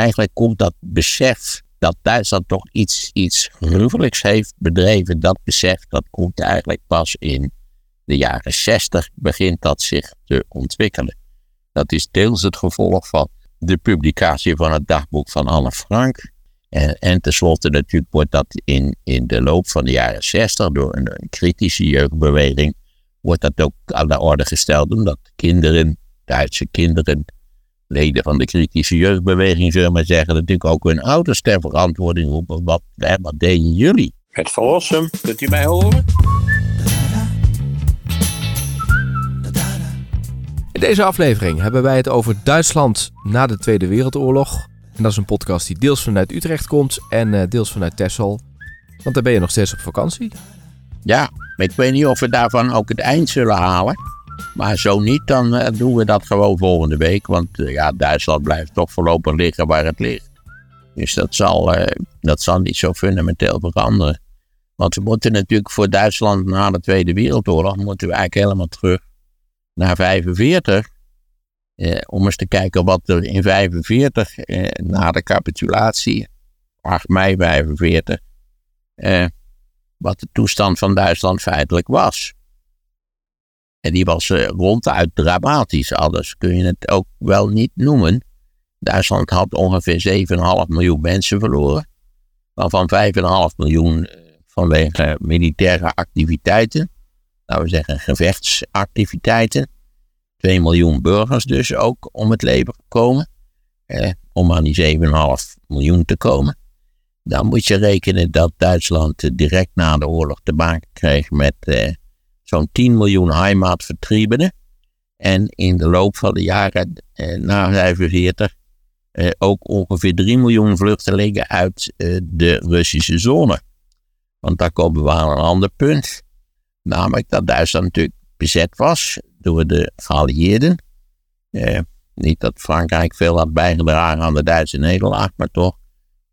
eigenlijk komt dat besef dat Duitsland toch iets, iets gruwelijks heeft bedreven, dat besef, dat komt eigenlijk pas in de jaren 60, begint dat zich te ontwikkelen. Dat is deels het gevolg van de publicatie van het dagboek van Anne Frank. En, en tenslotte natuurlijk wordt dat in, in de loop van de jaren 60 door een, een kritische jeugdbeweging, wordt dat ook aan de orde gesteld, omdat kinderen, Duitse kinderen, leden van de kritische jeugdbeweging, zullen we maar zeggen, natuurlijk ook hun ouders ter verantwoording roepen. Wat, wat deden jullie? Het verlossen, kunt u mij horen? In deze aflevering hebben wij het over Duitsland na de Tweede Wereldoorlog. En dat is een podcast die deels vanuit Utrecht komt en uh, deels vanuit Texel. Want daar ben je nog steeds op vakantie. Ja, maar ik weet niet of we daarvan ook het eind zullen halen. Maar zo niet, dan uh, doen we dat gewoon volgende week. Want uh, ja, Duitsland blijft toch voorlopig liggen waar het ligt. Dus dat zal, dat zal niet zo fundamenteel veranderen. Want we moeten natuurlijk voor Duitsland na de Tweede Wereldoorlog... moeten we eigenlijk helemaal terug naar 45. Eh, om eens te kijken wat er in 45, eh, na de capitulatie, 8 mei 45, eh, wat de toestand van Duitsland feitelijk was. En die was eh, ronduit dramatisch, anders kun je het ook wel niet noemen. Duitsland had ongeveer 7,5 miljoen mensen verloren, waarvan 5,5 miljoen eh, vanwege militaire activiteiten laten we zeggen, gevechtsactiviteiten. 2 miljoen burgers dus ook om het leven gekomen. Eh, om aan die 7,5 miljoen te komen. Dan moet je rekenen dat Duitsland direct na de oorlog te maken kreeg met eh, zo'n 10 miljoen heimatvertriebenen. En in de loop van de jaren eh, na 45 eh, ook ongeveer 3 miljoen vluchtelingen uit eh, de Russische zone. Want daar komen we aan een ander punt. Namelijk dat Duitsland natuurlijk bezet was door de geallieerden. Eh, niet dat Frankrijk veel had bijgedragen aan de Duitse nederlaag, maar toch.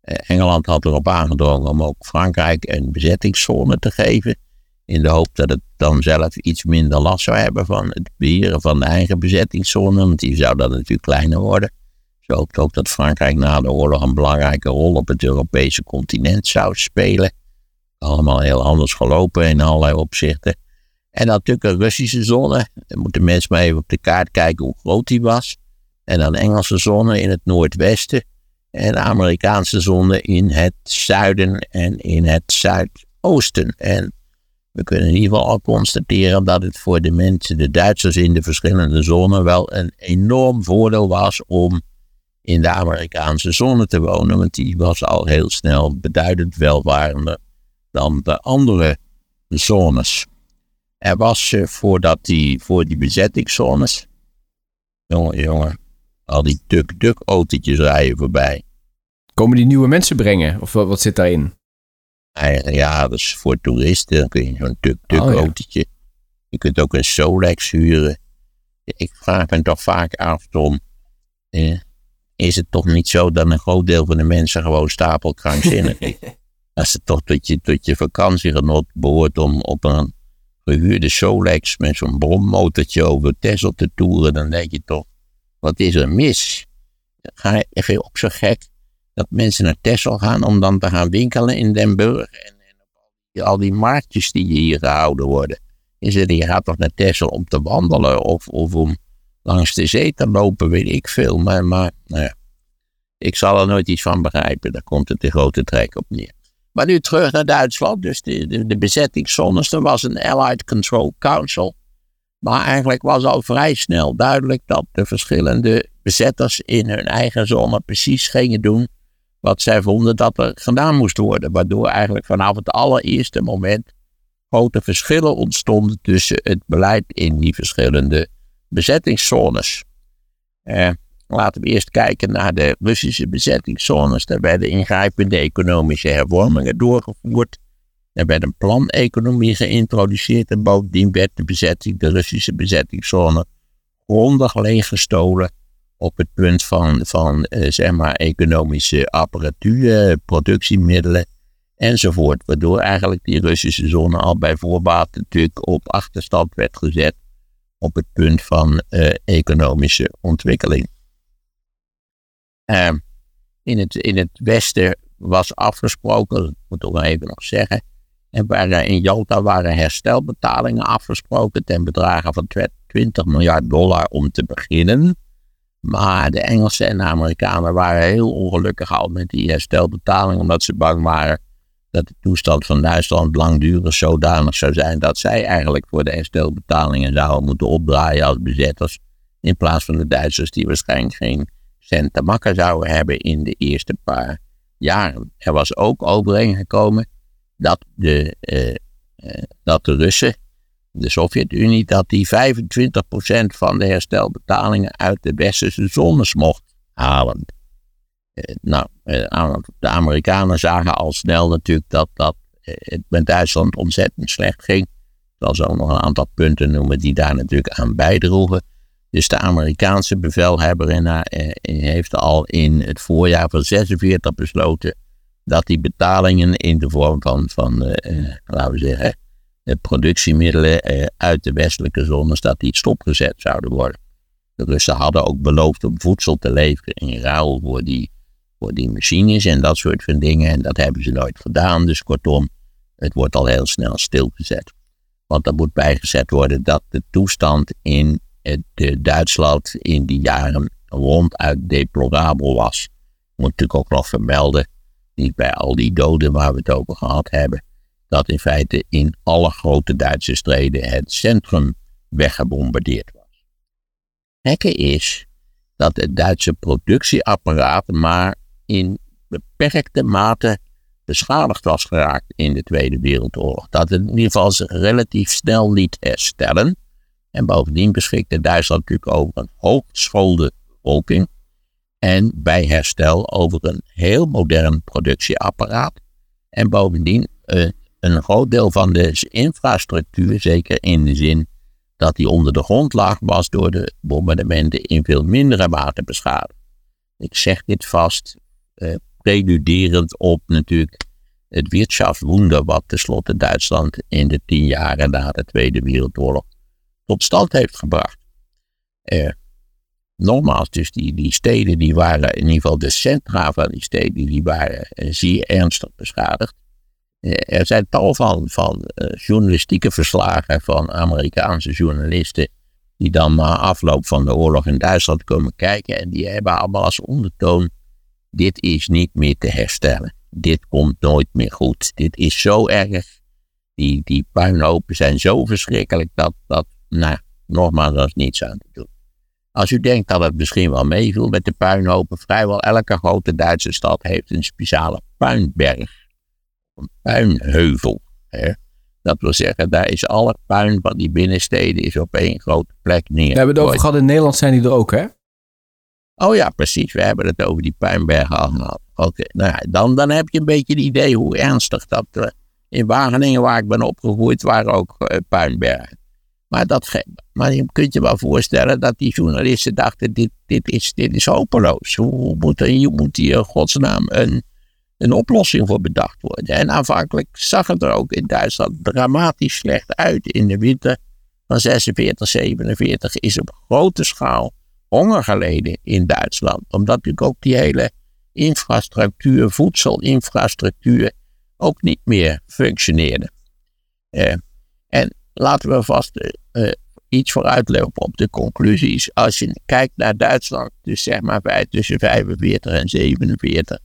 Eh, Engeland had erop aangedrongen om ook Frankrijk een bezettingszone te geven. In de hoop dat het dan zelf iets minder last zou hebben van het beheren van de eigen bezettingszone. Want die zou dan natuurlijk kleiner worden. Ze hoopte ook dat Frankrijk na de oorlog een belangrijke rol op het Europese continent zou spelen allemaal heel anders gelopen in allerlei opzichten. En natuurlijk een Russische zone. Dan moeten mensen maar even op de kaart kijken hoe groot die was. En dan Engelse zone in het noordwesten. En Amerikaanse zone in het zuiden en in het zuidoosten. En we kunnen in ieder geval al constateren dat het voor de mensen, de Duitsers in de verschillende zones, wel een enorm voordeel was om in de Amerikaanse zone te wonen. Want die was al heel snel beduidend welvarender dan de andere zones. Er was uh, voordat die, voor die bezettingszones, jongen, jongen, al die tuk-tuk-autootjes rijden voorbij. Komen die nieuwe mensen brengen? Of wat, wat zit daarin? Ja, dat is voor toeristen. Dan kun je zo'n tuk-tuk-autootje. Oh, je kunt ook een Solex huren. Ik vraag me toch vaak af, Tom. Eh, is het toch niet zo dat een groot deel van de mensen gewoon stapelkrankzinnig is? Als het toch tot je, tot je vakantiegenot behoort om op een gehuurde Solex met zo'n brommotortje over Texel te toeren, dan denk je toch, wat is er mis? Ga je even op zo gek dat mensen naar Texel gaan om dan te gaan winkelen in Den Burg en, en al die marktjes die hier gehouden worden. Je, zegt, je gaat toch naar Texel om te wandelen of, of om langs de zee te lopen, weet ik veel. Maar, maar nou ja, ik zal er nooit iets van begrijpen. Daar komt het de grote trek op neer. Maar nu terug naar Duitsland, dus de, de, de bezettingszones. Er was een Allied Control Council. Maar eigenlijk was al vrij snel duidelijk dat de verschillende bezetters in hun eigen zone precies gingen doen wat zij vonden dat er gedaan moest worden. Waardoor eigenlijk vanaf het allereerste moment grote verschillen ontstonden tussen het beleid in die verschillende bezettingszones. Eh, Laten we eerst kijken naar de Russische bezettingszones. Daar werden ingrijpende economische hervormingen doorgevoerd. Er werd een planeconomie geïntroduceerd en bovendien werd de bezetting, de Russische bezettingszone, grondig leeggestolen op het punt van, van eh, zeg maar economische apparatuur, productiemiddelen enzovoort. Waardoor eigenlijk die Russische zone al bij voorbaat natuurlijk op achterstand werd gezet op het punt van eh, economische ontwikkeling. Uh, in het, in het westen was afgesproken, dat moet ik nog even nog zeggen. En waren, in Jalta waren herstelbetalingen afgesproken ten bedrage van 20 miljard dollar om te beginnen. Maar de Engelsen en de Amerikanen waren heel ongelukkig al met die herstelbetalingen, omdat ze bang waren dat de toestand van Duitsland langdurig zodanig zou zijn dat zij eigenlijk voor de herstelbetalingen zouden moeten opdraaien als bezetters. In plaats van de Duitsers die waarschijnlijk geen cent te makken zouden hebben in de eerste paar jaren. Er was ook overeengekomen dat de, uh, uh, dat de Russen, de Sovjet-Unie, dat die 25% van de herstelbetalingen uit de westerse zones mocht halen. Uh, nou, de Amerikanen zagen al snel natuurlijk dat, dat het met Duitsland ontzettend slecht ging. Ik zal nog een aantal punten noemen die daar natuurlijk aan bijdroegen. Dus de Amerikaanse bevelhebber eh, heeft al in het voorjaar van 46 besloten dat die betalingen in de vorm van, van laten we zeggen, productiemiddelen uit de westelijke zones, dat die stopgezet zouden worden. De Russen hadden ook beloofd om voedsel te leveren in ruil voor die, voor die machines en dat soort van dingen. En dat hebben ze nooit gedaan. Dus kortom, het wordt al heel snel stilgezet. Want er moet bijgezet worden dat de toestand in het, Duitsland in die jaren ronduit deplorabel was. Moet natuurlijk ook nog vermelden, niet bij al die doden waar we het over gehad hebben, dat in feite in alle grote Duitse streden het centrum weggebombardeerd was. Hekke is dat het Duitse productieapparaat maar in beperkte mate beschadigd was geraakt in de Tweede Wereldoorlog. Dat het in ieder geval relatief snel liet herstellen. En bovendien beschikte Duitsland natuurlijk over een hooggeschoolde bevolking. En bij herstel over een heel modern productieapparaat. En bovendien uh, een groot deel van de infrastructuur, zeker in de zin dat die onder de grond lag, was door de bombardementen in veel mindere mate beschadigd. Ik zeg dit vast, uh, preluderend op natuurlijk het Wirtschaftswunder wat tenslotte Duitsland in de tien jaren na de Tweede Wereldoorlog tot stand heeft gebracht. Eh, nogmaals, dus die, die steden die waren, in ieder geval de centra van die steden, die waren eh, zeer ernstig beschadigd. Eh, er zijn tal van, eh, journalistieke verslagen van Amerikaanse journalisten die dan na afloop van de oorlog in Duitsland komen kijken en die hebben allemaal als ondertoon, dit is niet meer te herstellen. Dit komt nooit meer goed. Dit is zo erg. Die, die puinhopen zijn zo verschrikkelijk dat, dat nou, nogmaals, er is niets aan te doen. Als u denkt dat het misschien wel meeviel met de puinhopen, vrijwel elke grote Duitse stad heeft een speciale puinberg. Een puinheuvel. Hè? Dat wil zeggen, daar is alle puin van die binnensteden is op één grote plek neer. We hebben het over gehad, in Nederland zijn die er ook, hè? Oh ja, precies. We hebben het over die puinbergen al gehad. Oké, nou ja, dan, dan heb je een beetje het idee hoe ernstig dat... Uh, in Wageningen, waar ik ben opgegroeid, waren ook uh, puinbergen. Maar, dat, maar je kunt je wel voorstellen dat die journalisten dachten, dit, dit, is, dit is hopeloos. Hoe, moet, er, moet hier godsnaam een, een oplossing voor bedacht worden? En aanvankelijk zag het er ook in Duitsland dramatisch slecht uit. In de winter van 46, 47 is op grote schaal honger geleden in Duitsland. Omdat natuurlijk ook die hele infrastructuur, voedselinfrastructuur, ook niet meer functioneerde. Eh, en laten we vast uh, iets vooruitlopen op de conclusies. Als je kijkt naar Duitsland, dus zeg maar bij, tussen 45 en 47,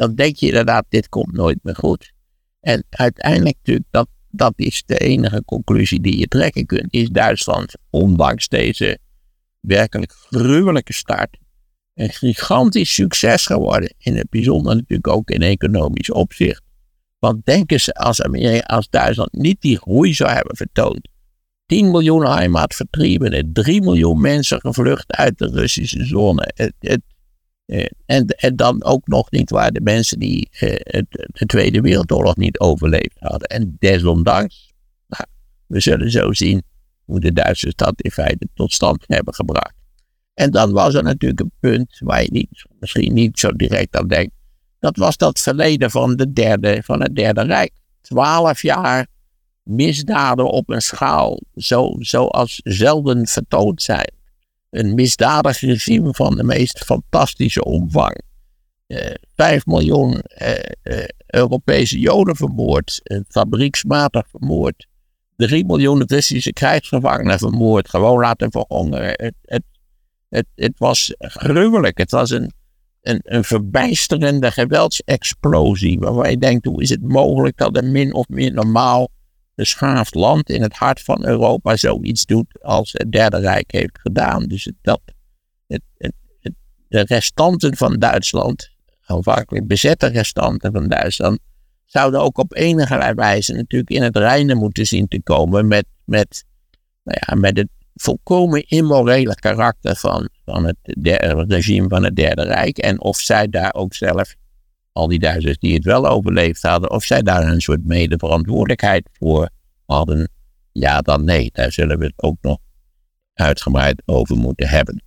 dan denk je inderdaad, dit komt nooit meer goed. En uiteindelijk natuurlijk, dat, dat is de enige conclusie die je trekken kunt, is Duitsland, ondanks deze werkelijk gruwelijke start, een gigantisch succes geworden. In het bijzonder natuurlijk ook in economisch opzicht. Want denken ze als, Amerika, als Duitsland niet die groei zou hebben vertoond. 10 miljoen heimatvertriebenen, 3 miljoen mensen gevlucht uit de Russische zone. Het, het, eh, en, en dan ook nog niet waar de mensen die eh, de Tweede Wereldoorlog niet overleefd hadden. En desondanks, nou, we zullen zo zien hoe de Duitsers dat in feite tot stand hebben gebracht. En dan was er natuurlijk een punt waar je niet, misschien niet zo direct aan denkt. Dat was dat verleden van, de derde, van het Derde Rijk. Twaalf jaar misdaden op een schaal zo, zoals zelden vertoond zijn. Een misdadig regime van de meest fantastische omvang. eh, 5 miljoen eh, eh, Europese Joden vermoord, fabrieksmatig vermoord, 3 miljoen Russische krijgsgevangenen vermoord, gewoon laten verhongeren. Het, het, het, het was gruwelijk. Het was een, een, een verbijsterende geweldsexplosie. Waarvan je denkt, hoe is het mogelijk dat een min of meer normaal beschaafd land in het hart van Europa zoiets doet als het Derde Rijk heeft gedaan. Dus dat, het, het, de restanten van Duitsland, aanvankelijk bezette restanten van Duitsland, zouden ook op enige wijze natuurlijk in het reinen moeten zien te komen met, met, nou ja, met het volkomen immorele karakter van, van het regime van het Derde Rijk. En of zij daar ook zelf, al die Duitsers die het wel overleefd hadden, of zij daar een soort medeverantwoordelijkheid voor hadden. Ja, dan nee. Daar zullen we het ook nog uitgebreid over moeten hebben.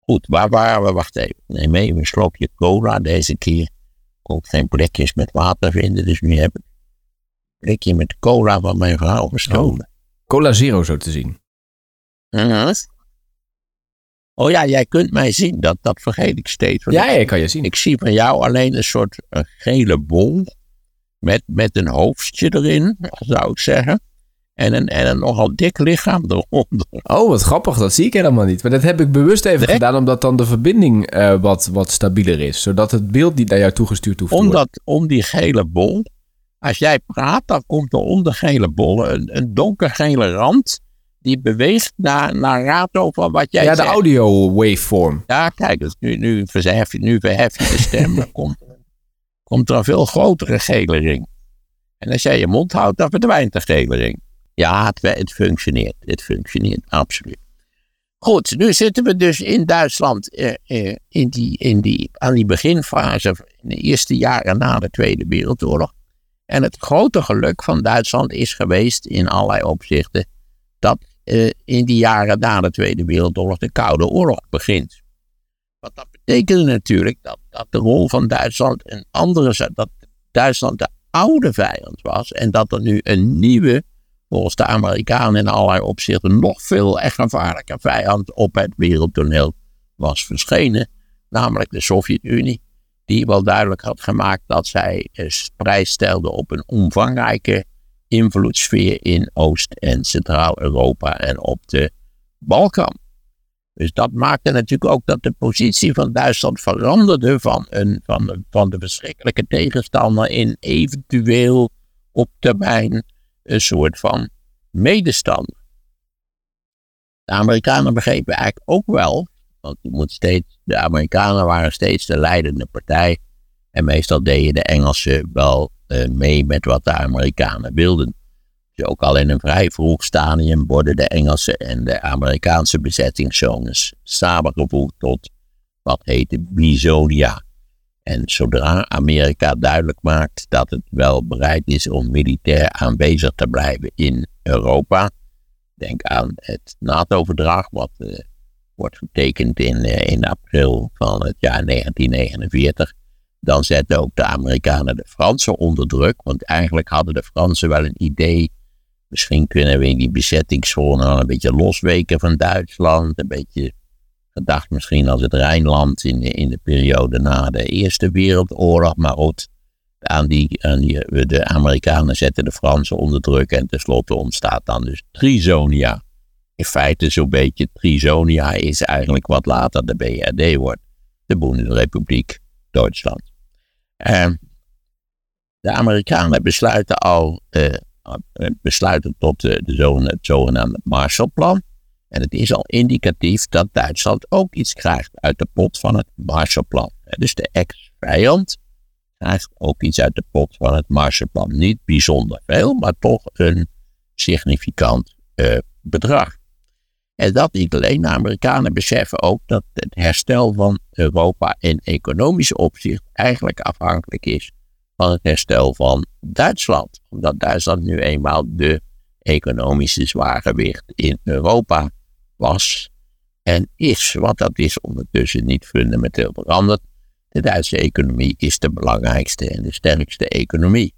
Goed, waar waren we? Wacht even. Neem even een slokje cola. Deze keer ook geen blikjes met water vinden. Dus nu heb ik een blikje met cola van mijn vrouw gestolen. Cola Zero zo te zien. Mhm. Oh ja, jij kunt mij zien. Dat, dat vergeet ik steeds. Ja, ik- kan je zien. Ik zie van jou alleen een soort een gele bol. Met, met een hoofdje erin, zou ik zeggen. En een, en een nogal dik lichaam eronder. Oh, wat grappig. Dat zie ik helemaal niet. Maar dat heb ik bewust even Nee? gedaan, omdat dan de verbinding eh, wat, wat stabieler is. Zodat het beeld niet naar jou toegestuurd hoeft te worden. Omdat om die gele bol. Als jij praat, dan komt er om de gele bol een, een donkergele rand. Die beweegt naar, naar rato van wat jij Ja, de zegt. audio waveform. Ja, kijk, dus nu, nu, verhef, je- nu verhef je de stem. dan komt, komt er een veel grotere gele ring. En als jij je mond houdt, dan verdwijnt de gele ring. Ja, het, het functioneert. Het functioneert, absoluut. Goed, nu zitten we dus in Duitsland eh, eh, in die, in die, aan die beginfase, in de eerste jaren na de Tweede Wereldoorlog. En het grote geluk van Duitsland is geweest in allerlei opzichten dat eh, in die jaren na de Tweede Wereldoorlog de Koude Oorlog begint. Wat dat betekende natuurlijk dat, dat de rol van Duitsland een andere dat Duitsland de oude vijand was en dat er nu een nieuwe, volgens de Amerikanen in allerlei opzichten nog veel en gevaarlijke vijand op het wereldtoneel was verschenen, namelijk de Sovjet-Unie, die wel duidelijk had gemaakt dat zij prijs stelde op een omvangrijke invloedssfeer in Oost- en Centraal-Europa en op de Balkan. Dus dat maakte natuurlijk ook dat de positie van Duitsland veranderde van, een, van, van de verschrikkelijke tegenstander in eventueel op termijn een soort van medestander. De Amerikanen begrepen eigenlijk ook wel, want je moet steeds, de Amerikanen waren steeds de leidende partij en meestal deden de Engelsen wel mee met wat de Amerikanen wilden. Dus ook al in een vrij vroeg stadium worden de Engelse en de Amerikaanse bezettingszones samengevoegd tot wat heette Bisonia. En zodra Amerika duidelijk maakt dat het wel bereid is om militair aanwezig te blijven in Europa, denk aan het NATO-verdrag, wat eh, wordt getekend in, eh, in april van het jaar 1949, dan zetten ook de Amerikanen de Fransen onder druk, want eigenlijk hadden de Fransen wel een idee Misschien kunnen we in die bezettingszone een beetje losweken van Duitsland. Een beetje gedacht misschien als het Rijnland in de, in de periode na de Eerste Wereldoorlog. Maar goed, aan die, aan die, de Amerikanen zetten de Fransen onder druk. En tenslotte ontstaat dan dus Trizonia. In feite zo'n beetje Trizonia is eigenlijk wat later de BRD wordt. De Bundesrepubliek Duitsland. De Amerikanen besluiten al... eh, besluiten tot de, de zogenaamde, het zogenaamde Marshallplan. En het is al indicatief dat Duitsland ook iets krijgt uit de pot van het Marshallplan. Dus de ex-vijand krijgt ook iets uit de pot van het Marshallplan. Niet bijzonder veel, maar toch een significant bedrag. En dat niet alleen. De Amerikanen beseffen ook dat het herstel van Europa in economisch opzicht eigenlijk afhankelijk is van het herstel van Duitsland. Omdat Duitsland nu eenmaal de economische zwaargewicht in Europa was en is. Want dat is ondertussen niet fundamenteel veranderd. De Duitse economie is de belangrijkste en de sterkste economie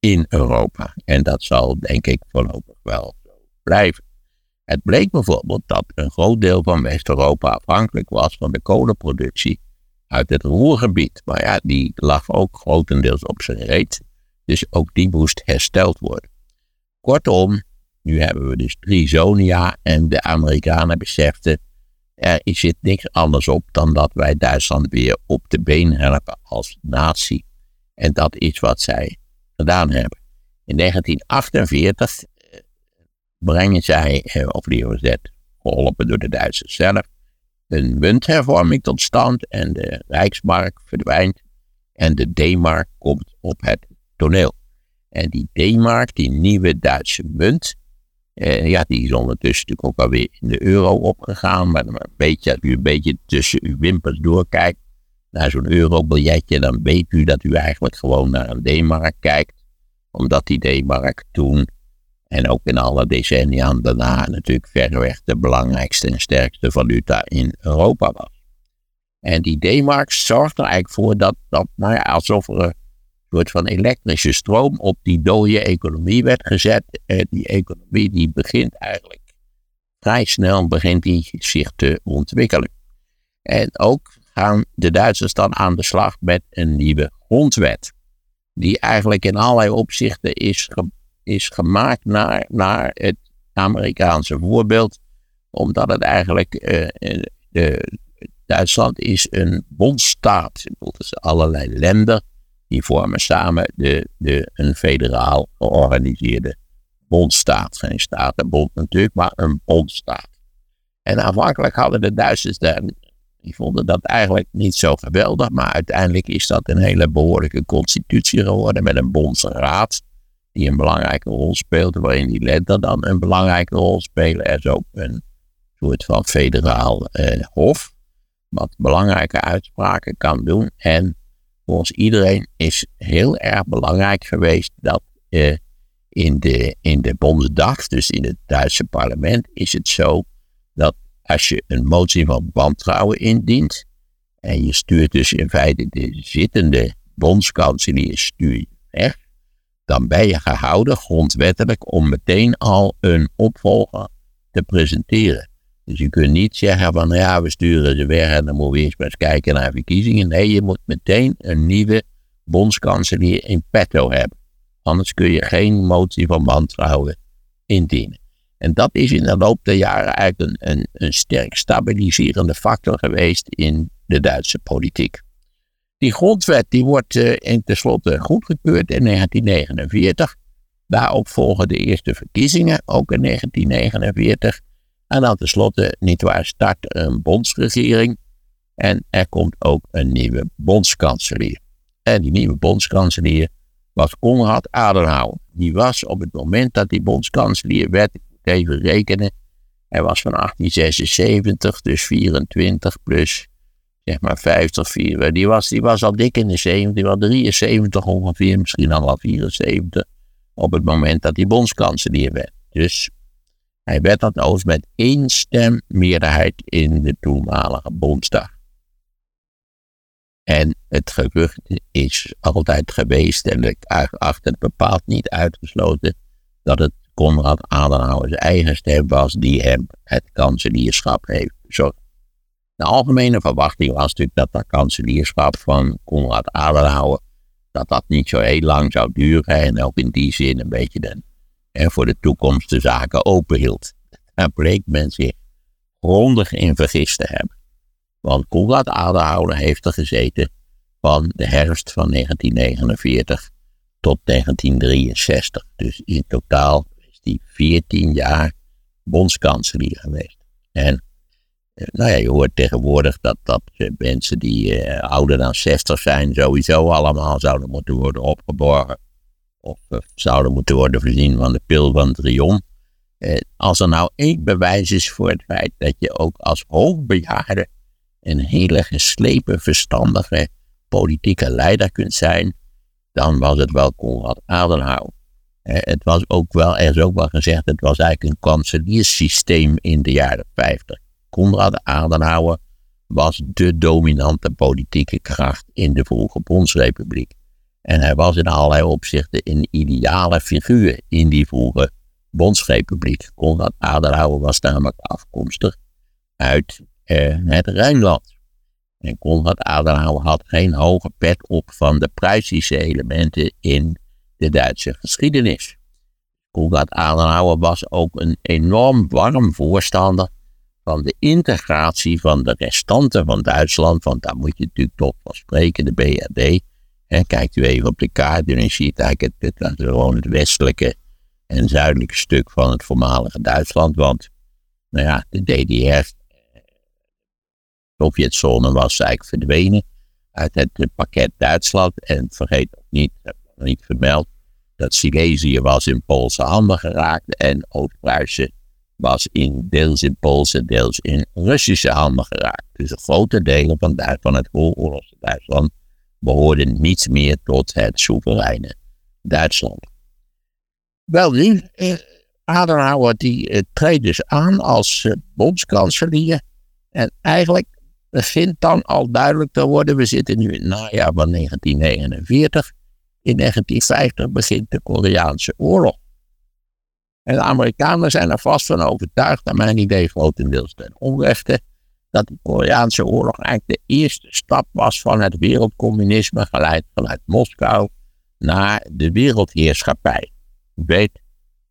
in Europa. En dat zal denk ik voorlopig wel zo blijven. Het bleek bijvoorbeeld dat een groot deel van West-Europa afhankelijk was van de kolenproductie uit het Roergebied. Maar ja, die lag ook grotendeels op zijn reet. Dus ook die moest hersteld worden. Kortom, nu hebben we dus drie zonia en de Amerikanen beseften, er zit niks anders op dan dat wij Duitsland weer op de been helpen als natie. En dat is wat zij gedaan hebben. In 1948 eh, brengen zij, of liever gezegd, geholpen door de Duitsers zelf, een munthervorming tot stand en de Rijksmark verdwijnt en de D-mark komt op het toneel. En die D-mark, die nieuwe Duitse munt, eh, ja, die is ondertussen natuurlijk ook alweer in de euro opgegaan. Maar een beetje, als u een beetje tussen uw wimpers doorkijkt naar zo'n eurobiljetje, dan weet u dat u eigenlijk gewoon naar een D-mark kijkt. Omdat die D-mark toen en ook in alle decennia daarna natuurlijk verreweg de belangrijkste en sterkste valuta in Europa was. En die D-mark zorgt er eigenlijk voor dat, dat nou ja, alsof er een soort van elektrische stroom op die dode economie werd gezet. En die economie die begint eigenlijk vrij snel begint die zich te ontwikkelen. En ook gaan de Duitsers dan aan de slag met een nieuwe grondwet. Die eigenlijk in allerlei opzichten is is gemaakt naar, naar het Amerikaanse voorbeeld, omdat het eigenlijk uh, de, Duitsland is een bondstaat. Dus allerlei landen die vormen samen de, de, een federaal georganiseerde bondstaat. Geen statenbond natuurlijk, maar een bondstaat. En aanvankelijk hadden de Duitsers daar, die vonden dat eigenlijk niet zo geweldig, maar uiteindelijk is dat een hele behoorlijke constitutie geworden met een bondsraad die een belangrijke rol speelt, waarin die landen dan een belangrijke rol spelen. Er is ook een soort van federaal eh, hof, wat belangrijke uitspraken kan doen. En volgens iedereen is heel erg belangrijk geweest dat eh, in, de, in de Bondsdag, dus in het Duitse parlement, is het zo dat als je een motie van wantrouwen indient, en je stuurt dus in feite de zittende bondskanselier stuur je weg, dan ben je gehouden grondwettelijk om meteen al een opvolger te presenteren. Dus je kunt niet zeggen van ja, we sturen ze weg en dan moeten we eerst maar eens kijken naar verkiezingen. Nee, je moet meteen een nieuwe bondskanselier in petto hebben. Anders kun je geen motie van wantrouwen indienen. En dat is in de loop der jaren eigenlijk een, een, een sterk stabiliserende factor geweest in de Duitse politiek. Die grondwet die wordt uh, in tenslotte goedgekeurd in 1949. Daarop volgen de eerste verkiezingen, ook in 1949. En dan tenslotte, nietwaar, start een bondsregering. En er komt ook een nieuwe bondskanselier. En die nieuwe bondskanselier was Konrad Adenauer. Die was op het moment dat die bondskanselier werd, ik moet even rekenen, hij was van 1876, dus 24 plus zeg maar 50, 4, die was, die was al dik in de 70, die was 73 ongeveer, misschien al wel 74, op het moment dat hij bondskanselier werd. Dus hij werd dat overigens met één stem meerderheid in de toenmalige Bondsdag. En het gerucht is altijd geweest, en ik acht het bepaald niet uitgesloten, dat het Konrad Adenauer's eigen stem was die hem het kanselierschap heeft bezorgd. De algemene verwachting was natuurlijk dat dat kanselierschap van Konrad Adenauer, dat dat niet zo heel lang zou duren en ook in die zin een beetje de, en voor de toekomst de zaken openhield. Daar bleek men zich grondig in vergist te hebben. Want Konrad Adenauer heeft er gezeten van de herfst van 1949 tot 1963. Dus in totaal is hij 14 jaar bondskanselier geweest. En nou ja, je hoort tegenwoordig dat, dat mensen die uh, ouder dan 60 zijn, sowieso allemaal zouden moeten worden opgeborgen. Of uh, zouden moeten worden voorzien van de pil van. Uh, als er nou één bewijs is voor het feit dat je ook als hoogbejaarde een hele geslepen, verstandige politieke leider kunt zijn, dan was het wel Konrad Adenauer. het was ook wel, er is ook wel gezegd, het was eigenlijk een kanselierssysteem in de jaren 50 Konrad Adenauer was de dominante politieke kracht in de vroege Bondsrepubliek. En hij was in allerlei opzichten een ideale figuur in die vroege Bondsrepubliek. Konrad Adenauer was namelijk afkomstig uit eh, het Rijnland. En Konrad Adenauer had geen hoge pet op van de Pruisische elementen in de Duitse geschiedenis. Konrad Adenauer was ook een enorm warm voorstander van de integratie van de restanten van Duitsland, want daar moet je natuurlijk toch van spreken, de BRD. En kijkt u even op de kaart en u ziet eigenlijk het, het, gewoon het westelijke en zuidelijke stuk van het voormalige Duitsland, want nou ja, de DDR, Sovjetzone was eigenlijk verdwenen uit het pakket Duitsland. En vergeet ook niet, heb ik nog niet vermeld, dat Silesië was in Poolse handen geraakt en Oost-Pruisen was in, deels in Poolse, deels in Russische handen geraakt. Dus grote delen van, van het vooroorlogse Duitsland behoorden niet meer tot het soevereine Duitsland. Wel nu, eh, Adenauer die eh, treedt dus aan als eh, bondskanselier. En eigenlijk begint dan al duidelijk te worden, we zitten nu in het najaar van 1949. In 1950 begint de Koreaanse oorlog. En de Amerikanen zijn er vast van overtuigd, naar mijn idee grotendeels ten onrechte, dat de Koreaanse oorlog eigenlijk de eerste stap was van het wereldcommunisme, geleid vanuit Moskou, naar de wereldheerschappij. U weet,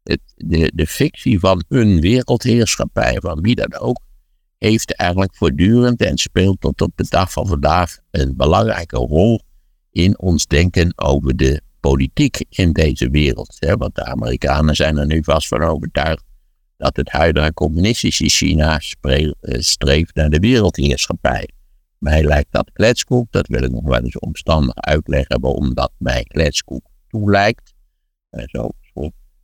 het, de, de fictie van een wereldheerschappij, van wie dan ook, heeft eigenlijk voortdurend en speelt tot op de dag van vandaag een belangrijke rol in ons denken over de politiek in deze wereld. Want de Amerikanen zijn er nu vast van overtuigd dat het huidige communistische China eh, streeft naar de wereldheerschappij. Mij lijkt dat kletskoek, dat wil ik nog wel eens omstandig uitleggen waarom dat mij kletskoek toelijkt. En zo.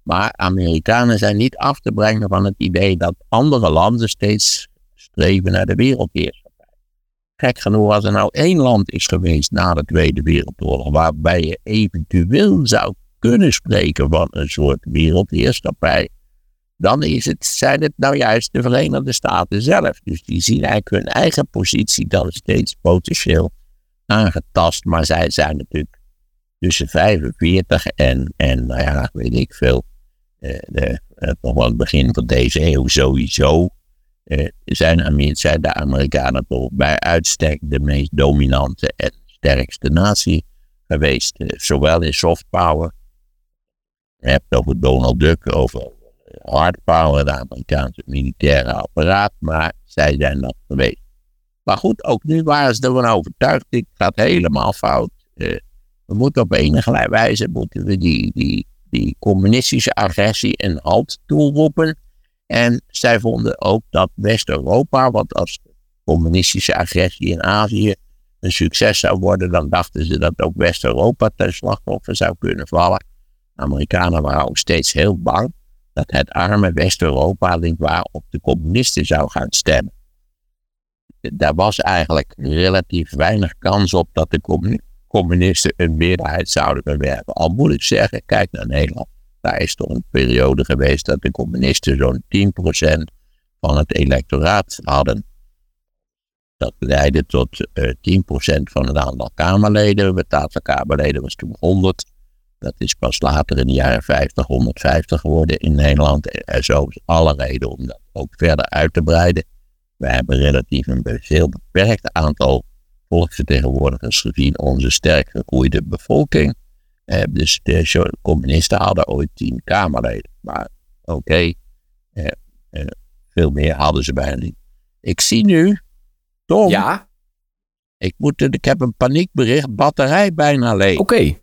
Maar Amerikanen zijn niet af te brengen van het idee dat andere landen steeds streven naar de wereldheerschappij. Gek genoeg, als er nou één land is geweest na de Tweede Wereldoorlog, waarbij je eventueel zou kunnen spreken van een soort wereldheerschappij, dan is het, zijn het nou juist de Verenigde Staten zelf. Dus die zien eigenlijk hun eigen positie dan steeds potentieel aangetast, maar zij zijn natuurlijk tussen 45 en, en nou ja, weet ik veel, eh, de, nog wel het begin van deze eeuw sowieso eh, zijn, zijn de Amerikanen toch bij uitstek de meest dominante en sterkste natie geweest. Eh, zowel in soft power, je hebt het over Donald Duck, over hard power, de Amerikaanse militaire apparaat, maar zij zijn dat geweest. Maar goed, ook nu waren ze ervan overtuigd, dit gaat helemaal fout. Uh, we moeten op enige wijze moeten we die, die, die communistische agressie een halt toeroepen. En zij vonden ook dat West-Europa, want als communistische agressie in Azië een succes zou worden, dan dachten ze dat ook West-Europa ten slachtoffer zou kunnen vallen. De Amerikanen waren ook steeds heel bang dat het arme West-Europa waar op de communisten zou gaan stemmen. Daar was eigenlijk relatief weinig kans op dat de communisten een meerderheid zouden bewerken. Al moet ik zeggen, kijk naar Nederland. Daar is toch een periode geweest dat de communisten zo'n 10% van het electoraat hadden. Dat leidde tot uh, eh, 10% van het aantal Kamerleden. Het aantal Kamerleden was toen 100. Dat is pas later in de jaren 50, 150 geworden in Nederland. Er zo is alle reden om dat ook verder uit te breiden. We hebben relatief een veel beperkt aantal volksvertegenwoordigers gezien onze sterk gegroeide bevolking. Eh, dus de communisten hadden ooit tien Kamerleden. Maar oké, eh, eh, veel meer hadden ze bijna niet. Ik zie nu, Tom. Ja. Ik, moet, ik heb een paniekbericht, batterij bijna leeg. Oké. Ik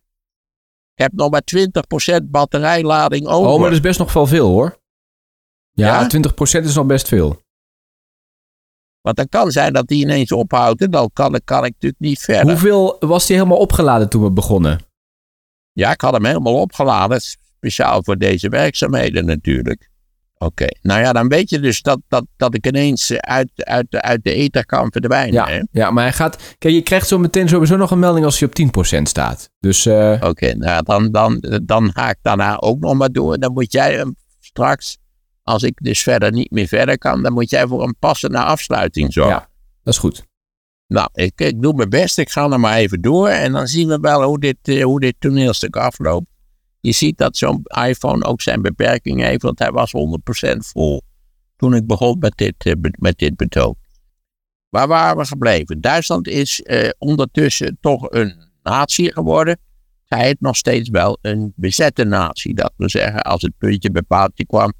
heb nog maar 20% batterijlading over. Oh, maar dat is best nog wel veel hoor. Ja, ja? 20% is nog best veel. Want dan kan zijn dat die ineens ophoudt en dan kan, kan ik natuurlijk niet verder. Hoeveel was die helemaal opgeladen toen we begonnen? Ja, ik had hem helemaal opgeladen. Speciaal voor deze werkzaamheden natuurlijk. Oké, nou ja, dan weet je dus dat, dat, dat ik ineens uit, uit, uit de ether kan verdwijnen. Ja, hè? ja, maar hij gaat. Kijk, je krijgt zo meteen sowieso nog een melding als hij op 10% staat. Dus. Uh... Oké, nou dan, dan, dan ga ik daarna ook nog maar door. Dan moet jij hem straks, als ik dus verder niet meer verder kan, dan moet jij voor een passende afsluiting zorgen. Ja, dat is goed. Nou, ik, doe mijn best. Ik ga er maar even door. En dan zien we wel hoe dit, eh, hoe dit toneelstuk afloopt. Je ziet dat zo'n iPhone ook zijn beperkingen heeft. Want hij was 100% vol toen ik begon met dit, eh, met dit betoog. Waar waren we gebleven? Duitsland is eh, ondertussen toch een natie geworden. Zij het nog steeds wel een bezette natie. Dat wil zeggen, als het puntje bepaald kwam,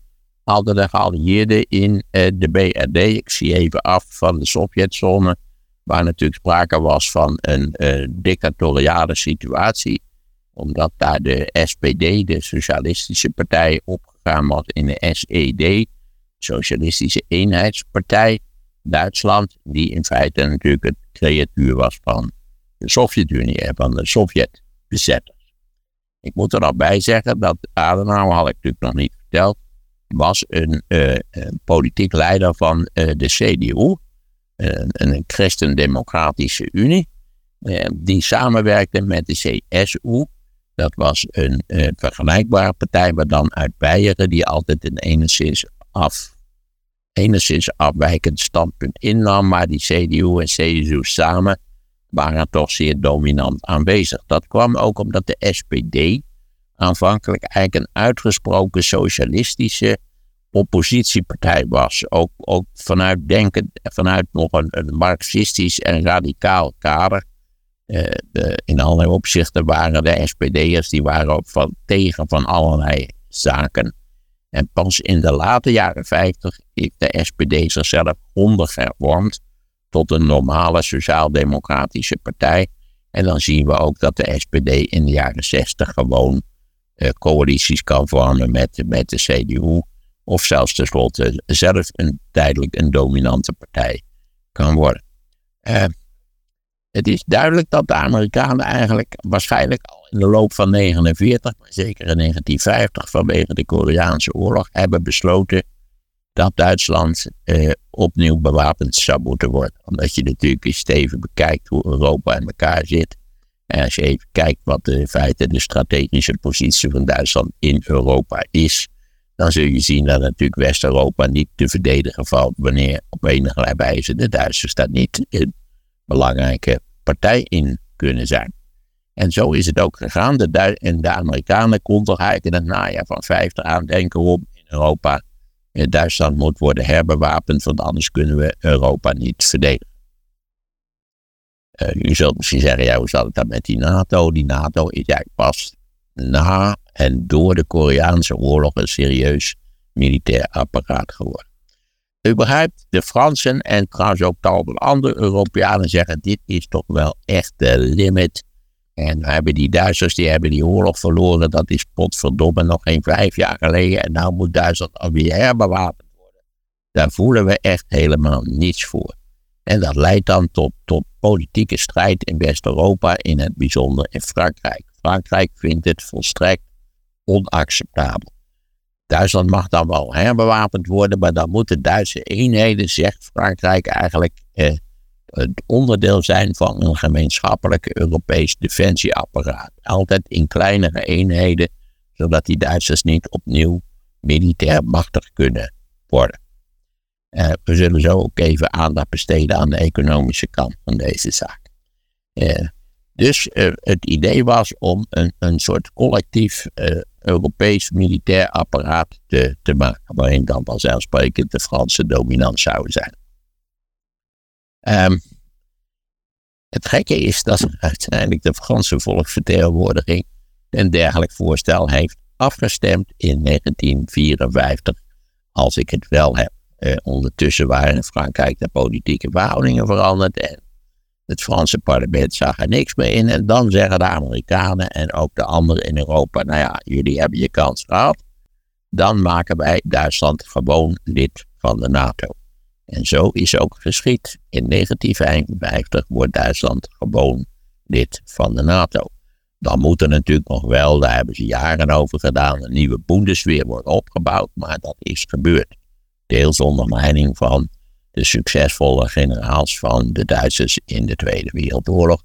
hadden de geallieerden in eh, de BRD, ik zie even af van de Sovjetzone, waar natuurlijk sprake was van een uh, dictatoriale situatie, omdat daar de SPD, de Socialistische Partij, opgegaan was in de SED, Socialistische Eenheidspartij, Duitsland, die in feite natuurlijk het creatuur was van de Sovjet-Unie en van de Sovjet-bezetters. Ik moet er al bij zeggen dat Adenauer, had ik natuurlijk nog niet verteld, was een, uh, een politiek leider van uh, de CDU, een, een christendemocratische unie, uh, die samenwerkte met de CSU. Dat was een vergelijkbare partij, maar dan uit Beieren, die altijd een enigszins, af, enigszins afwijkend standpunt innam, maar die CDU en CSU samen waren toch zeer dominant aanwezig. Dat kwam ook omdat de SPD aanvankelijk eigenlijk een uitgesproken socialistische oppositiepartij was. Ook, ook vanuit denken, vanuit nog een, marxistisch en radicaal kader. Uh, de, in allerlei opzichten waren de SPD'ers die waren ook van, tegen van allerlei zaken. En pas in de late jaren 50 heeft de SPD zichzelf ondergevormd tot een normale sociaal-democratische partij. En dan zien we ook dat de SPD in de jaren 60 gewoon uh, coalities kan vormen met, met de CDU. Of zelfs tenslotte zelf een, tijdelijk een dominante partij kan worden. Uh, het is duidelijk dat de Amerikanen eigenlijk waarschijnlijk al in de loop van 1949, maar zeker in 1950 vanwege de Koreaanse oorlog, hebben besloten dat Duitsland eh, opnieuw bewapend zou moeten worden. Omdat je natuurlijk eens even bekijkt hoe Europa in elkaar zit. En als je even kijkt wat de, in feite de strategische positie van Duitsland in Europa is, dan zul je zien dat natuurlijk West-Europa niet te verdedigen valt wanneer op enige wijze de Duitsers daar niet een belangrijke partij in kunnen zijn. En zo is het ook gegaan. De en de Amerikanen kon toch eigenlijk in het najaar van 50 aan denken om in Europa Duitsland moet worden herbewapend, want anders kunnen we Europa niet verdedigen. Uh, u zult misschien zeggen, ja, hoe zat het dan met die NATO? Die NATO is eigenlijk pas na en door de Koreaanse oorlog een serieus militair apparaat geworden. U begrijpt, de Fransen en trouwens ook tal andere Europeanen zeggen, dit is toch wel echt de limit en hebben die Duitsers, die hebben die oorlog verloren. Dat is potverdomme nog geen vijf jaar geleden. En nou moet Duitsland alweer herbewapend worden. Daar voelen we echt helemaal niets voor. En dat leidt dan tot, tot politieke strijd in West-Europa, in het bijzonder in Frankrijk. Frankrijk vindt het volstrekt onacceptabel. Duitsland mag dan wel herbewapend worden, maar dan moeten Duitse eenheden, zegt Frankrijk eigenlijk, eh, het onderdeel zijn van een gemeenschappelijk Europees defensieapparaat. Altijd in kleinere eenheden, zodat die Duitsers niet opnieuw militair machtig kunnen worden. Uh, we zullen zo ook even aandacht besteden aan de economische kant van deze zaak. Uh, dus uh, het idee was om een, een soort collectief Europees militair apparaat te, te maken, waarin dan vanzelfsprekend de Fransen dominant zouden zijn. Um, het gekke is dat uiteindelijk de Franse volksvertegenwoordiging een dergelijk voorstel heeft afgestemd in 1954, als ik het wel heb. Eh, ondertussen waren in Frankrijk de politieke verhoudingen veranderd en het Franse parlement zag er niks meer in. En dan zeggen de Amerikanen en ook de anderen in Europa, nou ja, jullie hebben je kans gehad. Dan maken wij Duitsland gewoon lid van de NATO. En zo is ook geschied. In 1955 wordt Duitsland gewoon lid van de NATO. Dan moet er natuurlijk nog wel, daar hebben ze jaren over gedaan, een nieuwe Bundesweer worden opgebouwd, maar dat is gebeurd. Deels onder leiding van de succesvolle generaals van de Duitsers in de Tweede Wereldoorlog.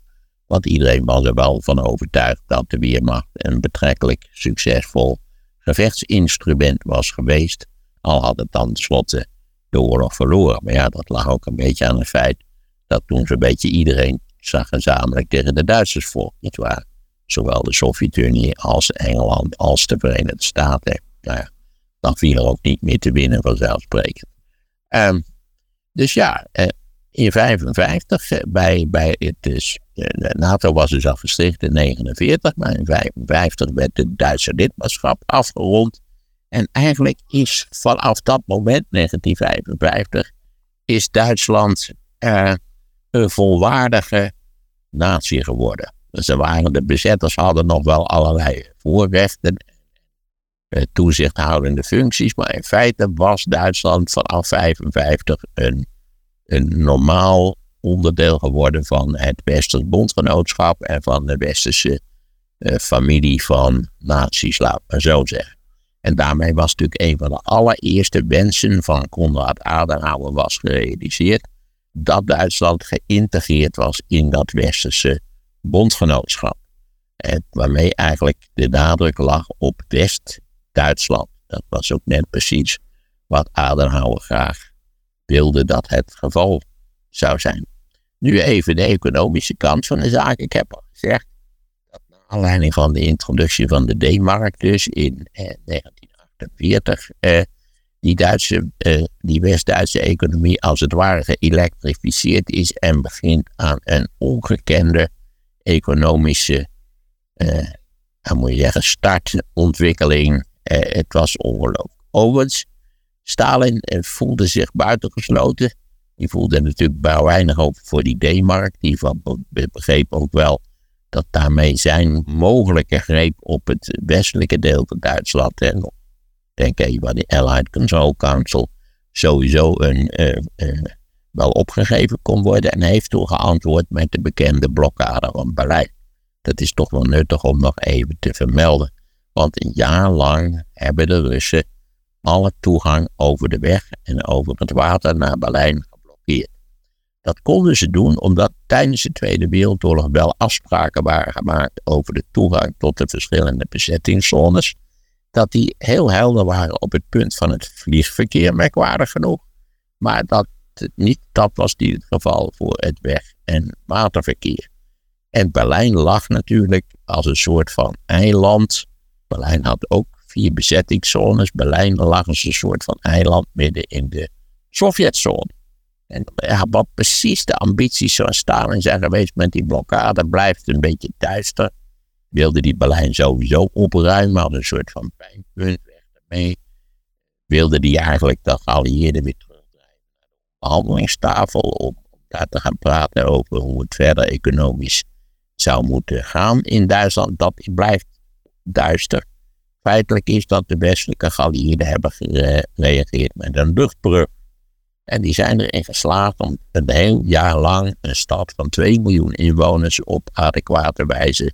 Want iedereen was er wel van overtuigd dat de Weermacht een betrekkelijk succesvol gevechtsinstrument was geweest. Al had het dan tenslotte de oorlog verloren. Maar ja, dat lag ook een beetje aan het feit dat toen zo'n beetje iedereen zag gezamenlijk tegen de Duitsers voor, niet waar? Zowel de Sovjet-Unie als Engeland als de Verenigde Staten. Nou ja, dan viel er ook niet meer te winnen vanzelfsprekend. Um, dus ja, eh, in 1955, bij, bij het, dus, de NATO was dus al gesticht in 1949, maar in 1955 werd het Duitse lidmaatschap afgerond. En eigenlijk is vanaf dat moment, 1955, is Duitsland een volwaardige natie geworden. Ze waren, de bezetters hadden nog wel allerlei voorrechten, toezichthoudende functies, maar in feite was Duitsland vanaf 1955 een, een normaal onderdeel geworden van het Westers bondgenootschap en van de Westerse uh, familie van naties, laat maar zo zeggen. En daarmee was natuurlijk een van de allereerste wensen van Konrad Adenauer was gerealiseerd dat Duitsland geïntegreerd was in dat westerse bondgenootschap. En waarmee eigenlijk de nadruk lag op West-Duitsland. Dat was ook net precies wat Adenauer graag wilde dat het geval zou zijn. Nu even de economische kant van de zaak. Ik heb al gezegd dat naar aanleiding van de introductie van de D-mark dus in eh, 1948 eh, die, Duitse, eh, die West-Duitse economie als het ware geëlektrificeerd is en begint aan een ongekende economische, uh, moet je zeggen, startontwikkeling. Uh, het was ongelooflijk. Overigens, Stalin voelde zich buitengesloten. Die voelde natuurlijk bij weinig hoop voor die D-mark. Die begreep ook wel dat daarmee zijn mogelijke greep op het westelijke deel van Duitsland en denk even aan de Allied Control Council, sowieso een, uh, wel opgegeven kon worden. En heeft toen geantwoord met de bekende blokkade van Berlijn. Dat is toch wel nuttig om nog even te vermelden. Want een jaar lang hebben de Russen alle toegang over de weg en over het water naar Berlijn geblokkeerd. Dat konden ze doen omdat tijdens de Tweede Wereldoorlog wel afspraken waren gemaakt over de toegang tot de verschillende bezettingszones dat die heel helder waren op het punt van het vliegverkeer, merkwaardig genoeg. Maar dat niet dat was niet het geval voor het weg- en waterverkeer. En Berlijn lag natuurlijk als een soort van eiland. Berlijn had ook vier bezettingszones. Berlijn lag als een soort van eiland midden in de Sovjetzone. En ja, wat precies de ambities van Stalin zijn geweest met die blokkade blijft een beetje duister wilde die Berlijn sowieso opruimen, had een soort van pijnpunt weg ermee. Wilde die eigenlijk de geallieerden weer terugdrijven naar de behandelingstafel om, om daar te gaan praten over hoe het verder economisch zou moeten gaan in Duitsland. Dat blijft duister. Feitelijk is dat de westelijke geallieerden hebben gereageerd met een luchtbrug. En die zijn erin geslaagd om een heel jaar lang een stad van 2 miljoen inwoners op adequate wijze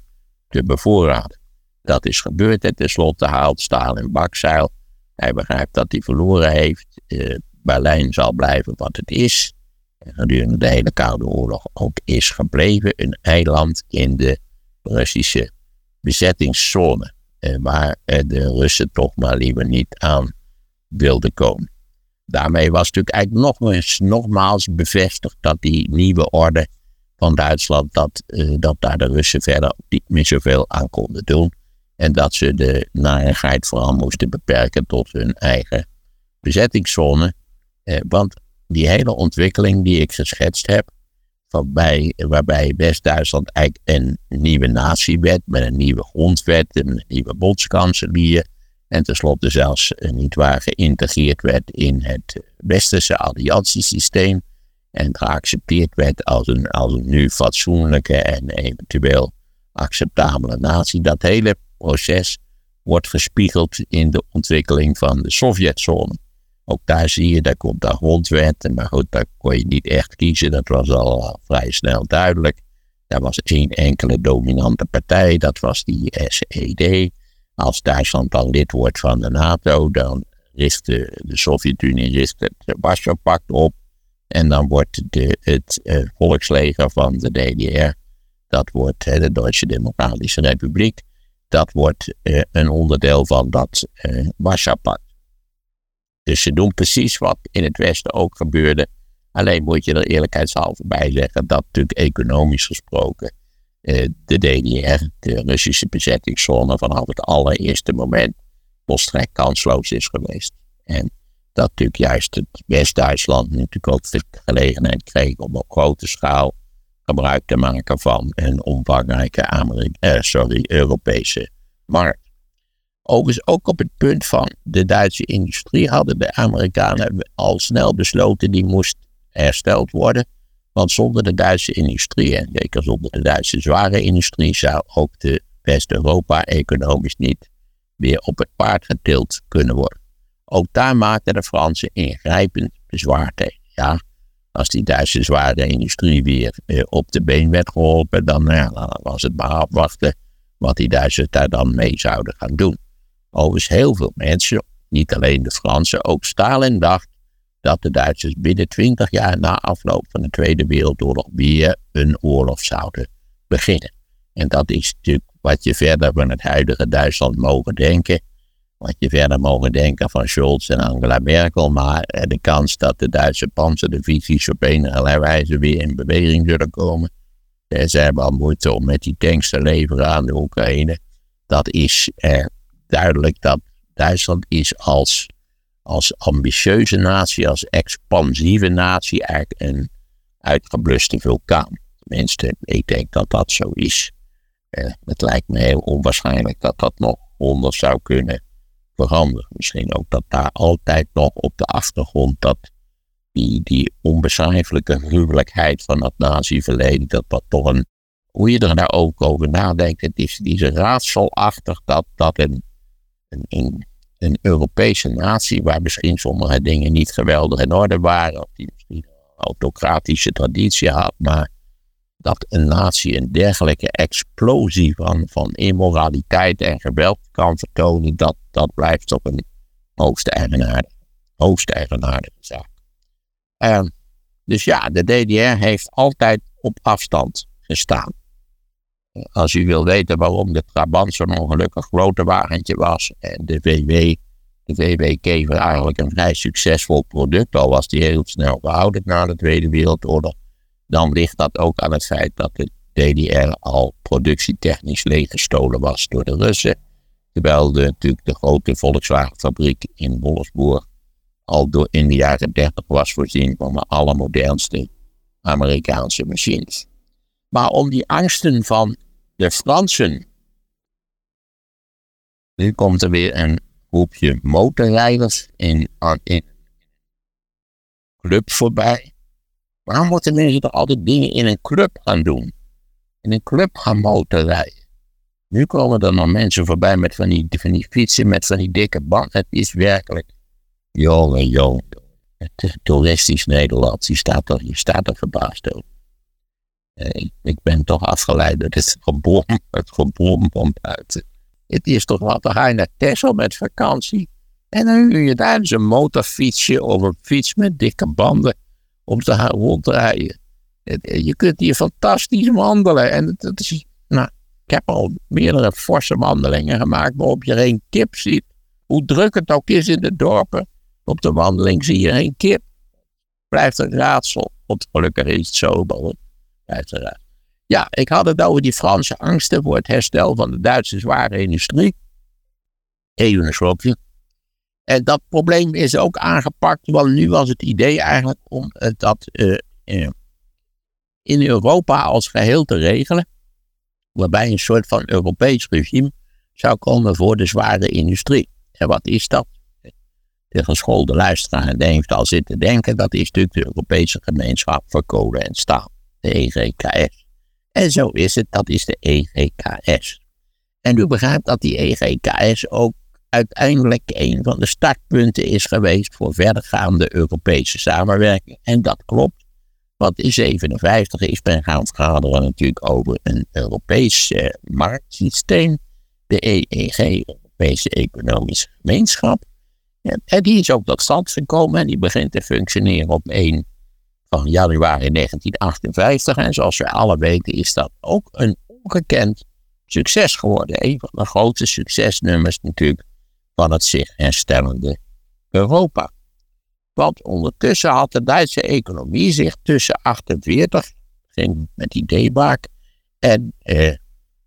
te bevoorraden. Dat is gebeurd en tenslotte haalt Stalin bakzeil. Hij begrijpt dat hij verloren heeft. Uh, Berlijn zal blijven wat het is. En gedurende de hele Koude Oorlog ook is gebleven een eiland in de Russische bezettingszone. Waar uh, de Russen toch maar liever niet aan wilden komen. Daarmee was natuurlijk eigenlijk nog nogmaals bevestigd dat die nieuwe orde van Duitsland dat, uh, dat daar de Russen verder niet meer zoveel aan konden doen. En dat ze de narigheid vooral moesten beperken tot hun eigen bezettingszone. Eh, want die hele ontwikkeling die ik geschetst heb, waarbij, West-Duitsland eigenlijk een nieuwe natie werd, met een nieuwe grondwet, een nieuwe bondskanselier, en tenslotte zelfs uh, niet waar geïntegreerd werd in het westerse alliantiesysteem en geaccepteerd werd als een, als een nu fatsoenlijke en eventueel acceptabele natie. Dat hele proces wordt gespiegeld in de ontwikkeling van de Sovjetzone. Ook daar zie je, daar komt daar grondwet, maar goed, daar kon je niet echt kiezen, dat was al vrij snel duidelijk. Daar was één enkele dominante partij, dat was die SED. Als Duitsland dan lid wordt van de NATO, dan richt de, de Sovjet-Unie het Warschau-pact op. En dan wordt de, het uh, volksleger van de DDR, dat wordt uh, de Duitse Democratische Republiek, dat wordt uh, een onderdeel van dat uh, Warschau-pact. Dus ze doen precies wat in het Westen ook gebeurde. Alleen moet je er eerlijkheidshalve bij zeggen dat natuurlijk economisch gesproken de DDR, de Russische bezettingszone, vanaf het allereerste moment volstrekt kansloos is geweest. En dat natuurlijk juist het West-Duitsland natuurlijk ook de gelegenheid kreeg om op grote schaal gebruik te maken van een omvangrijke Amerika eh, sorry, Europese markt. Overigens ook op het punt van de Duitse industrie hadden de Amerikanen al snel besloten die moest hersteld worden. Want zonder de Duitse industrie en zeker zonder de Duitse zware industrie zou ook de West-Europa economisch niet weer op het paard getild kunnen worden. Ook daar maakten de Fransen ingrijpend bezwaar tegen. Ja, als die Duitse zware industrie weer eh, op de been werd geholpen, dan, ja, dan was het maar afwachten wat die Duitsers daar dan mee zouden gaan doen. Overigens heel veel mensen, niet alleen de Fransen, ook Stalin dacht dat de Duitsers binnen twintig jaar na afloop van de Tweede Wereldoorlog weer een oorlog zouden beginnen. En dat is natuurlijk wat je verder van het huidige Duitsland mogen denken. Wat je verder mogen denken van Scholz en Angela Merkel. Maar de kans dat de Duitse panzerdivisies op enige wijze weer in beweging zullen komen. Ze hebben al moeite om met die tanks te leveren aan de Oekraïne. Dat is eh, duidelijk dat Duitsland is als, als ambitieuze natie, als expansieve natie eigenlijk een uitgebluste vulkaan. Tenminste, ik denk dat dat zo is. Eh, het lijkt me heel onwaarschijnlijk dat dat nog onder zou kunnen veranderen. Misschien ook dat daar altijd nog op de achtergrond dat die, die onbeschrijfelijke gruwelijkheid van het nazi-verleden, dat dat toch een, hoe je er nou ook over nadenkt, het is, die is raadselachtig dat, dat een, een, een, Europese natie, waar misschien sommige dingen niet geweldig in orde waren, of die misschien een autocratische traditie had, maar dat een natie een dergelijke explosie van, van immoraliteit en geweld kan vertonen, dat, dat blijft toch een hoogst eigenaardige, hoogst eigenaardige zaak. Uh, dus ja, de DDR heeft altijd op afstand gestaan. Als u wil weten waarom de Trabant zo'n ongelukkig grote wagentje was en de VW, de VW Kever eigenlijk een vrij succesvol product, al was die heel snel gehouden na de Tweede Wereldoorlog, dan ligt dat ook aan het feit dat de DDR al productietechnisch leeggestolen was door de Russen. Terwijl de, natuurlijk de grote Volkswagen-fabriek in Wolfsburg al door in de jaren 30 was voorzien van de allermodernste Amerikaanse machines. Maar om die angsten van de Fransen. Nu komt er weer een groepje motorrijders in, in club voorbij. Waarom moeten mensen toch altijd dingen in een club gaan doen? In een club gaan motorrijden. Nu komen er nog mensen voorbij met van die, van die fietsen, met van die dikke band. Het is werkelijk, jongen, jongen. Het toeristisch Nederland, je staat er, staat er verbaasd over. Eh, ik ben toch afgeleid het gebom, het gebom van buiten. Het is toch wat, dan ga je naar met vakantie. En dan huur je daar eens een motorfietsje of een fiets met dikke banden om te gaan rondrijden. Je kunt hier fantastisch wandelen. En dat is, nou, ik heb al meerdere forse wandelingen gemaakt waarop je geen kip ziet. Hoe druk het ook is in de dorpen. Op de wandeling zie je geen kip. Blijft een raadsel. Want gelukkig is het zo. Ja, ik had het over die Franse angsten voor het herstel van de Duitse zware industrie. Even een slokje. En dat probleem is ook aangepakt, want nu was het idee eigenlijk om dat uh, in Europa als geheel te regelen, waarbij een soort van Europees regime zou komen voor de zware industrie. En wat is dat? De geschoolde luisteraar heeft al zitten denken, dat is natuurlijk de Europese gemeenschap voor kolen en staal, de EGKS. En zo is het, dat is de EGKS. En u begrijpt dat die EGKS ook uiteindelijk een van de startpunten is geweest voor verdergaande Europese samenwerking. En dat klopt. Want in 1957 is men gaan vergaderen natuurlijk over een Europees eh, marktsysteem. De EEG, Europese Economische Gemeenschap. En, die is ook tot stand gekomen en die begint te functioneren op 1 van januari 1958. En zoals we alle weten is dat ook een ongekend succes geworden. Een van de grootste succesnummers natuurlijk van het zich herstellende Europa. Want ondertussen had de Duitse economie zich tussen 48, ging met die deebaak, en eh,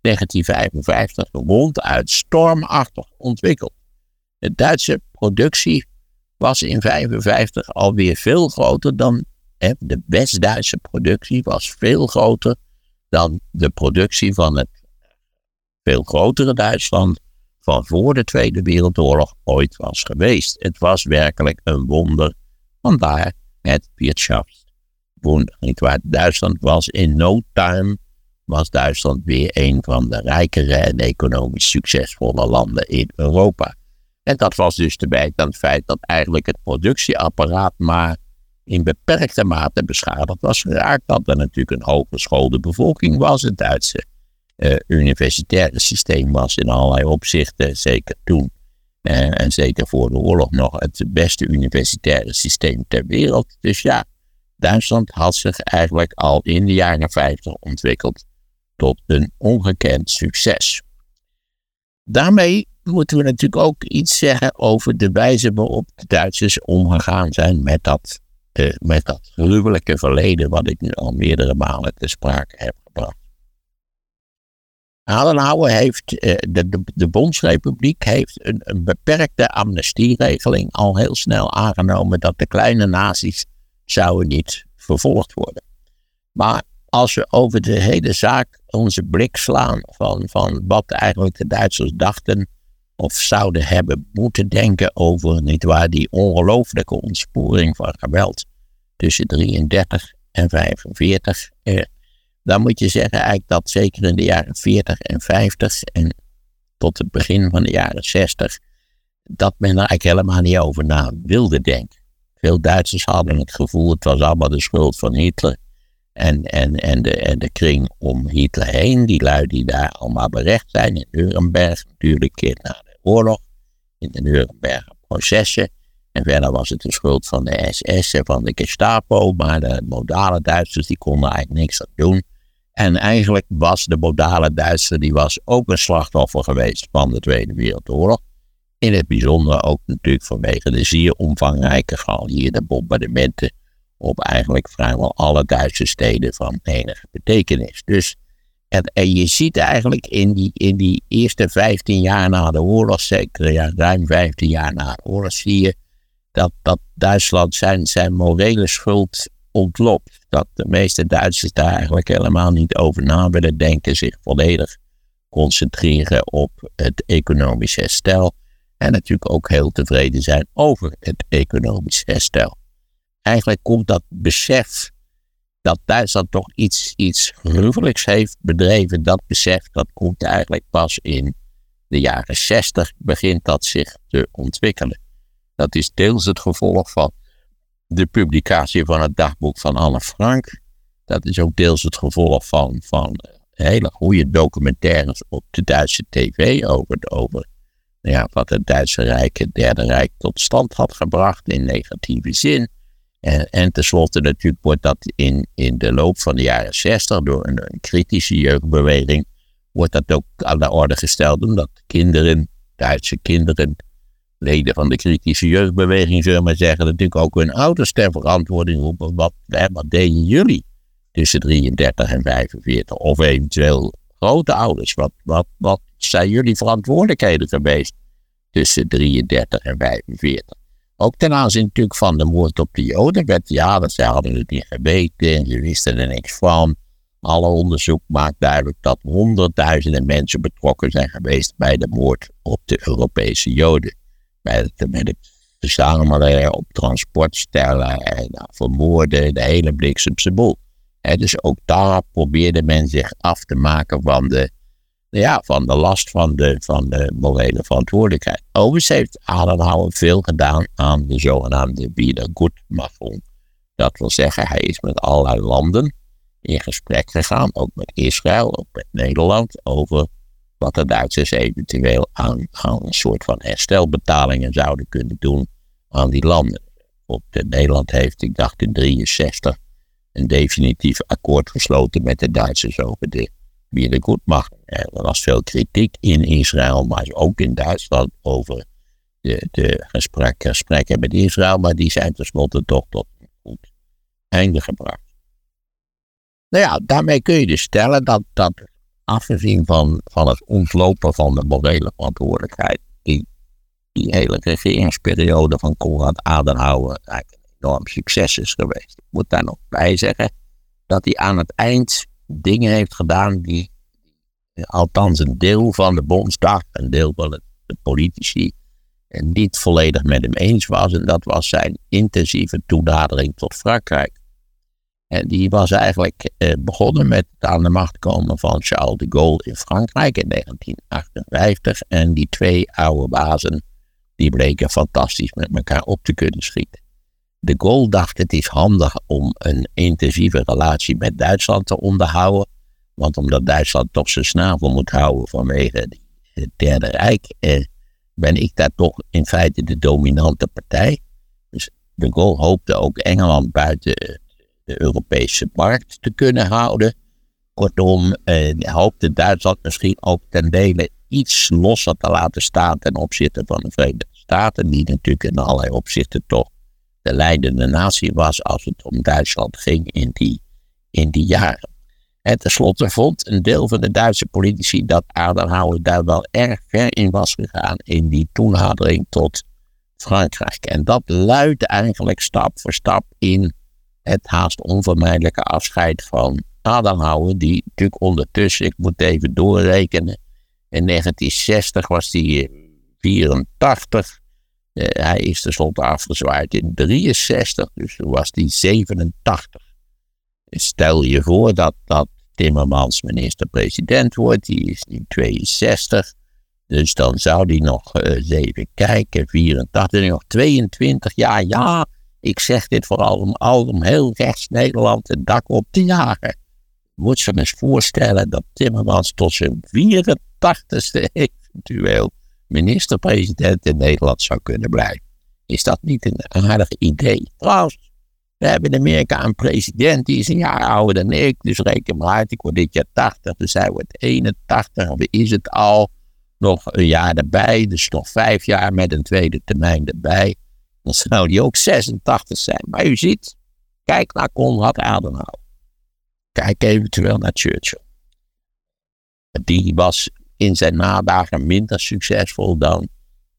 1955 ronduit stormachtig ontwikkeld. De Duitse productie was in 1955 alweer veel groter dan de West-Duitse productie was veel groter dan de productie van het veel grotere Duitsland van voor de Tweede Wereldoorlog ooit was geweest. Het was werkelijk een wonder. Vandaar het Wirtschaftswunder. Duitsland was in no time was Duitsland weer een van de rijkere en economisch succesvolle landen in Europa. En dat was dus te wijten aan het feit dat eigenlijk het productieapparaat maar in beperkte mate beschadigd was geraakt. Dat er natuurlijk een hooggeschoolde bevolking was. Het Duitse uh, universitaire systeem was in allerlei opzichten, zeker toen uh, en zeker voor de oorlog nog, het beste universitaire systeem ter wereld. Dus ja, Duitsland had zich eigenlijk al in de jaren 50 ontwikkeld tot een ongekend succes. Daarmee moeten we natuurlijk ook iets zeggen over de wijze waarop de Duitsers omgegaan zijn met dat, uh, met dat gruwelijke verleden, wat ik nu al meerdere malen te sprake heb gebracht. Adenauer heeft, uh, de, de, de, Bondsrepubliek heeft een, een beperkte amnestieregeling al heel snel aangenomen dat de kleine naties zouden niet vervolgd worden. Maar als we over de hele zaak onze blik slaan van, van wat eigenlijk de Duitsers dachten of zouden hebben moeten denken over, nietwaar, die ongelooflijke ontsporing van geweld tussen 33 en 45. Eh, dan moet je zeggen eigenlijk dat zeker in de jaren 40 en 50 en tot het begin van de jaren 60, dat men er eigenlijk helemaal niet over na wilde denken. Veel Duitsers hadden het gevoel, het was allemaal de schuld van Hitler en, en, en, de, en de kring om Hitler heen, die lui die daar allemaal berecht zijn in Nuremberg, natuurlijk na oorlog, in de Nuremberger processen. En verder was het de schuld van de SS en van de Gestapo, maar de modale Duitsers die konden eigenlijk niks aan doen. En eigenlijk was de modale Duitser, die was ook een slachtoffer geweest van de Tweede Wereldoorlog. In het bijzonder ook natuurlijk vanwege de zeer omvangrijke geallieerde bombardementen op eigenlijk vrijwel alle Duitse steden van enige betekenis. Dus, en, je ziet eigenlijk in die, in die eerste 15 jaar na de oorlog, zeker ja, ruim 15 jaar na de oorlog, zie je dat, dat Duitsland zijn, zijn morele schuld ontloopt. Dat de meeste Duitsers daar eigenlijk helemaal niet over na willen denken, zich volledig concentreren op het economisch herstel. En natuurlijk ook heel tevreden zijn over het economisch herstel eigenlijk komt dat besef dat Duitsland toch iets, iets gruwelijks heeft bedreven, dat besef, dat komt eigenlijk pas in de jaren 60, begint dat zich te ontwikkelen. Dat is deels het gevolg van de publicatie van het dagboek van Anne Frank. Dat is ook deels het gevolg van, van hele goede documentaires op de Duitse tv over, over nou ja, wat het Duitse Rijk, het Derde Rijk, tot stand had gebracht in negatieve zin. En, en tenslotte natuurlijk wordt dat in, in de loop van de jaren 60 door een, kritische jeugdbeweging, wordt dat ook aan de orde gesteld omdat kinderen, Duitse kinderen, leden van de kritische jeugdbeweging, zullen maar zeggen, natuurlijk ook hun ouders ter verantwoording roepen. Wat, wat deden jullie tussen 33 en 45? Of eventueel grote ouders. Wat, wat, wat zijn jullie verantwoordelijkheden geweest tussen 33 en 45? Ook ten aanzien natuurlijk van de moord op de Joden ja, dat ze hadden het niet geweten en ze wisten er niks van. Alle onderzoek maakt duidelijk dat honderdduizenden mensen betrokken zijn geweest bij de moord op de Europese Joden. Bij het, met het verzamelen op transportstellen en vermoorden, de hele bliksemse boel. dus ook daar probeerde men zich af te maken van de ja, van de last van de, van de morele verantwoordelijkheid. Overigens heeft Adenauer veel gedaan aan de zogenaamde Wiedergutmachung. Dat wil zeggen, hij is met allerlei landen in gesprek gegaan, ook met Israël, ook met Nederland, over wat de Duitsers eventueel aan, een soort van herstelbetalingen zouden kunnen doen aan die landen. Op Nederland heeft, ik dacht in 63, een definitief akkoord gesloten met de Duitsers over de de goed. Er was veel kritiek in Israël, maar ook in Duitsland over de, de gesprekken met Israël, maar die zijn tenslotte toch tot een goed einde gebracht. Nou ja, daarmee kun je dus stellen dat, dat afgezien van, van het ontlopen van de morele verantwoordelijkheid, die die hele regeringsperiode van Konrad Adenauer eigenlijk een enorm succes is geweest. Ik moet daar nog bij zeggen dat hij aan het eind dingen heeft gedaan die, althans een deel van de Bondsdag, een deel van de politici, niet volledig met hem eens was. En dat was zijn intensieve toenadering tot Frankrijk. En die was eigenlijk eh, begonnen met het aan de macht komen van Charles de Gaulle in Frankrijk in 1958. En die twee oude bazen, die bleken fantastisch met elkaar op te kunnen schieten. De Gaulle dacht het is handig om een intensieve relatie met Duitsland te onderhouden. Want omdat Duitsland toch zijn snavel moet houden vanwege het Derde Rijk, eh, ben ik daar toch in feite de dominante partij. Dus de Gaulle hoopte ook Engeland buiten de Europese markt te kunnen houden. Kortom, eh, hoopte Duitsland misschien ook ten dele iets losser te laten staan ten opzichte van de Verenigde Staten, die natuurlijk in allerlei opzichten toch de leidende natie was als het om Duitsland ging in die, in die jaren. En tenslotte vond een deel van de Duitse politici dat Adenauer daar wel erg ver in was gegaan in die toenadering tot Frankrijk. En dat luidde eigenlijk stap voor stap in het haast onvermijdelijke afscheid van Adenauer, die natuurlijk ondertussen, ik moet even doorrekenen, in 1960 was hij 84. Eh, hij is tenslotte afgezwaaid in 63, dus toen was hij 87. Stel je voor dat, dat Timmermans minister-president wordt, die is nu 62. Dus dan zou die nog uh, even kijken, 84, nog 22 jaar. Ja, ik zeg dit vooral om, al om heel rechts Nederland het dak op te jagen. Moet je eens voorstellen dat Timmermans tot zijn 84ste eventueel minister-president in Nederland zou kunnen blijven. Is dat niet een aardig idee? Trouwens, we hebben in Amerika een president die is een jaar ouder dan ik. Dus reken maar uit, ik word dit jaar 80, dus hij wordt 81. Of is het al nog een jaar erbij, dus nog vijf jaar met een tweede termijn erbij. Dan zou die ook 86 zijn. Maar u ziet, kijk naar Konrad Adenauer. Kijk eventueel naar Churchill. Die was in zijn nadagen minder succesvol dan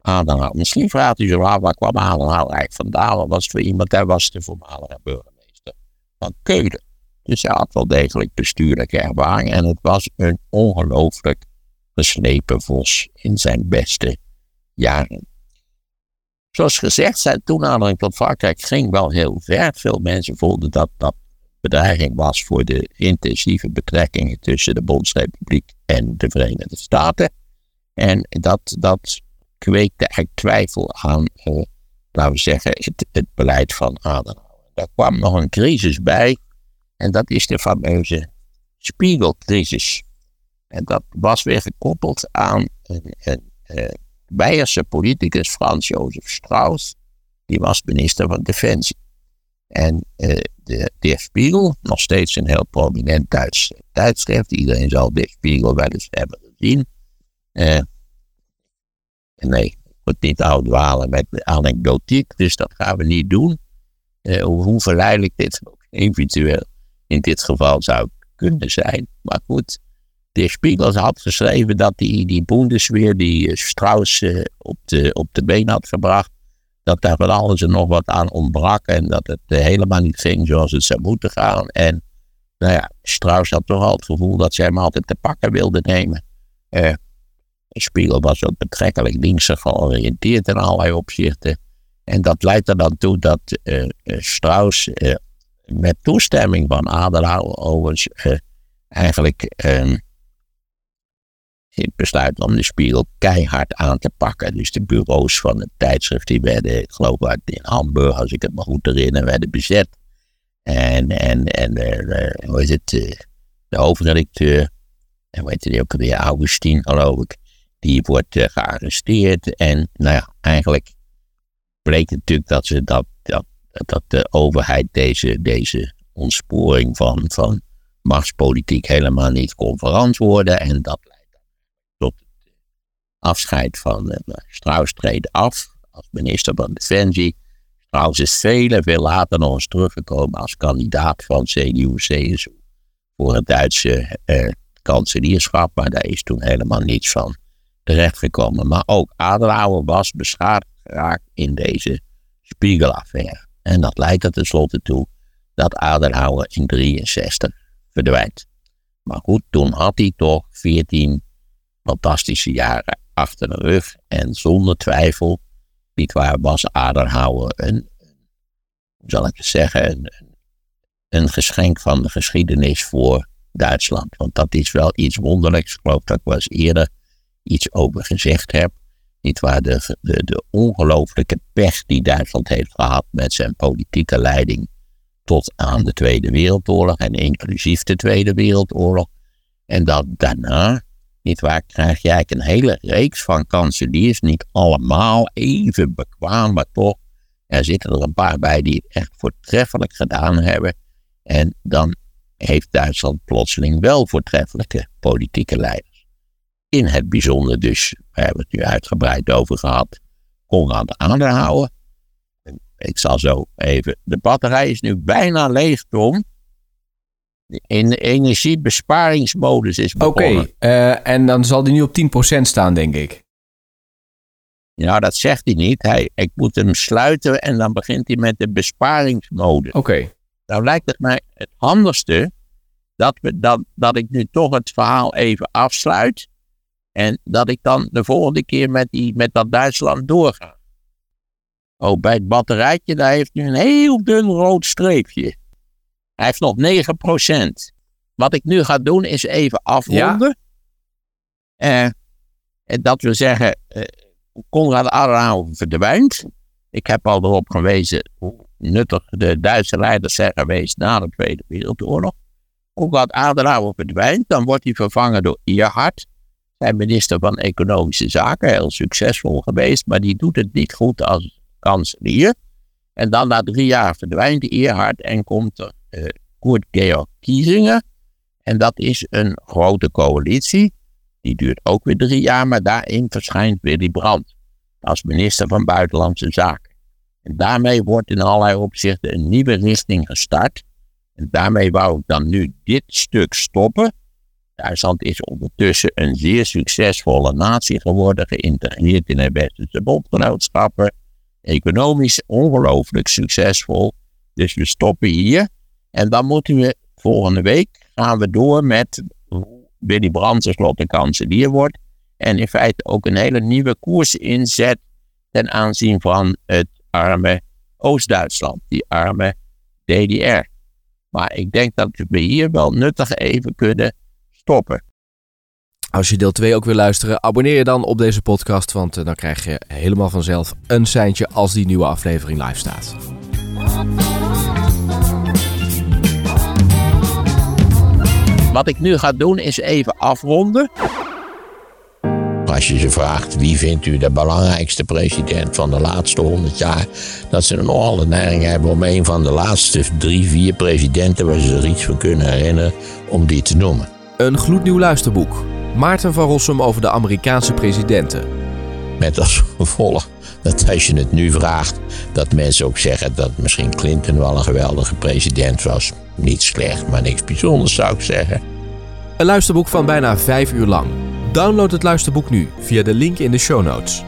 Adenauer. Misschien vraagt u zich af, waar kwam Adenauer eigenlijk vandaan? Wat was voor iemand? Hij was de voormalige burgemeester van Keulen. Dus hij had wel degelijk bestuurlijke ervaring. En het was een ongelooflijk geslepen vos in zijn beste jaren. Zoals gezegd, zijn toenadering tot Frankrijk ging wel heel ver. Veel mensen voelden dat dat bedreiging was voor de intensieve betrekkingen tussen de Bondsrepubliek en de Verenigde Staten. En dat, dat kweekte eigenlijk twijfel aan, eh, laten we zeggen, het, beleid van Adenauer. Daar kwam nog een crisis bij, en dat is de fameuze Spiegelcrisis. En dat was weer gekoppeld aan een, een, Beierse politicus Frans Jozef Strauss, die was minister van Defensie. En uh, de, de Spiegel, nog steeds een heel prominent Duits tijdschrift, iedereen zal de Spiegel wel eens hebben gezien. Uh, nee, ik moet niet uitwalen met anekdotiek, dus dat gaan we niet doen. Uh, hoe verleidelijk dit ook eventueel in dit geval zou kunnen zijn. Maar goed, de Spiegel had geschreven dat die, die Bundesweer, die eh, Strauss op, de, op de been had gebracht, dat daar van alles en nog wat aan ontbrak en dat het uh, helemaal niet ging zoals het zou moeten gaan. En nou ja, Strauss had toch al het gevoel dat zij hem altijd te pakken wilde nemen. Uh, de Spiegel was ook betrekkelijk linksig georiënteerd in allerlei opzichten. En dat leidt er dan toe dat Strauss met toestemming van Adenauer overigens eigenlijk ehm, het besluit om de spiegel keihard aan te pakken. Dus de bureaus van het tijdschrift, die werden, ik geloof uit in Hamburg, als ik het me goed herinner, werden bezet. En, en, en de, hoe is het, eh, de hoofdredacteur, weet je ook weer, Augustine geloof ik, die wordt gearresteerd. En nou ja, eigenlijk bleek natuurlijk dat, ze, dat, dat, dat de overheid deze, deze ontsporing van, van machtspolitiek helemaal niet kon verantwoorden. En dat afscheid van uh, Strauss treedt af als minister van Defensie. Strauss is vele, veel later nog eens teruggekomen als kandidaat van CDU-CSU voor het Duitse uh, kanselierschap, maar daar is toen helemaal niets van terechtgekomen. Maar ook Adenauer was beschadigd geraakt in deze Spiegelaffaire. En dat leidt er tenslotte toe dat Adenauer in 63 verdwijnt. Maar goed, toen had hij toch 14 fantastische jaren achter de rug. En zonder twijfel, niet waar, was Adenauer een, hoe zal ik het zeggen, een, een geschenk van de geschiedenis voor Duitsland. Want dat is wel iets wonderlijks. Ik geloof dat ik wel eens eerder iets over gezegd heb. Niet waar de, de, de ongelooflijke pech die Duitsland heeft gehad met zijn politieke leiding tot aan de Tweede Wereldoorlog en inclusief de Tweede Wereldoorlog. En dat daarna, niet waar, krijg je eigenlijk een hele reeks van kanseliers, niet allemaal even bekwaam, maar toch, er zitten er een paar bij die het echt voortreffelijk gedaan hebben. En dan heeft Duitsland plotseling wel voortreffelijke politieke leiders. In het bijzonder dus, we hebben het nu uitgebreid over gehad, Konrad Adenauer. Ik zal zo even, de batterij is nu bijna leeg, Tom. In de energiebesparingsmodus is begonnen. Oké, eh, en dan zal die nu op 10% staan, denk ik. Ja, dat zegt hij niet. Hij, ik moet hem sluiten en dan begint hij met de besparingsmodus. Oké. Nou lijkt het mij het handigste dat, we, dat, dat ik nu toch het verhaal even afsluit. En dat ik dan de volgende keer met, die, met dat Duitsland doorga. Oh, bij het batterijtje, daar heeft nu een heel dun rood streepje. Hij heeft nog 9%. Wat ik nu ga doen is even afronden. Eh, en dat we zeggen, uh, Konrad Adenauer verdwijnt. Ik heb al erop gewezen hoe nuttig de Duitse leiders zijn geweest na de Tweede Wereldoorlog. Konrad Adenauer verdwijnt, dan wordt hij vervangen door Erhard, zijn minister van Economische Zaken, heel succesvol geweest, maar die doet het niet goed als kanselier. En dan na drie jaar verdwijnt Erhard en komt er Kurt Georg Kiesinger. En dat is een grote coalitie. Die duurt ook weer drie jaar, maar daarin verschijnt Willy Brandt als minister van Buitenlandse Zaken. En daarmee wordt in allerlei opzichten een nieuwe richting gestart. En daarmee wou ik dan nu dit stuk stoppen. Duitsland is ondertussen een zeer succesvolle natie geworden, geïntegreerd in de westerse bondgenootschappen. Economisch ongelooflijk succesvol. Dus we stoppen hier. En dan moeten we volgende week gaan we door met Willy Brandt tenslotte kanselier wordt. En in feite ook een hele nieuwe koers inzet ten aanzien van het arme Oost-Duitsland, die arme DDR. Maar ik denk dat we hier wel nuttig even kunnen stoppen. Als je deel 2 ook wil luisteren, abonneer je dan op deze podcast, want eh, dan krijg je helemaal vanzelf een seintje als die nieuwe aflevering live staat. Wat ik nu ga doen is even afronden. Als je ze vraagt wie vindt u de belangrijkste president van de laatste honderd jaar, dat ze nogal de neiging hebben om een van de laatste drie, vier presidenten waar ze zich iets van kunnen herinneren, om die te noemen. Een gloednieuw luisterboek. Maarten van Rossum over de Amerikaanse presidenten. Met als gevolg dat als je het nu vraagt, dat mensen ook zeggen dat misschien Clinton wel een geweldige president was. Niet slecht, maar niks bijzonders zou ik zeggen. Een luisterboek van bijna vijf uur lang. Download het luisterboek nu via de link in de show notes.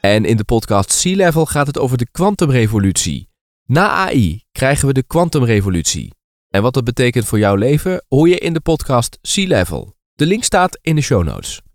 En in de podcast Sea Level gaat het over de kwantumrevolutie. Na AI krijgen we de kwantumrevolutie. En wat dat betekent voor jouw leven hoor je in de podcast Sea Level. De link staat in de show notes.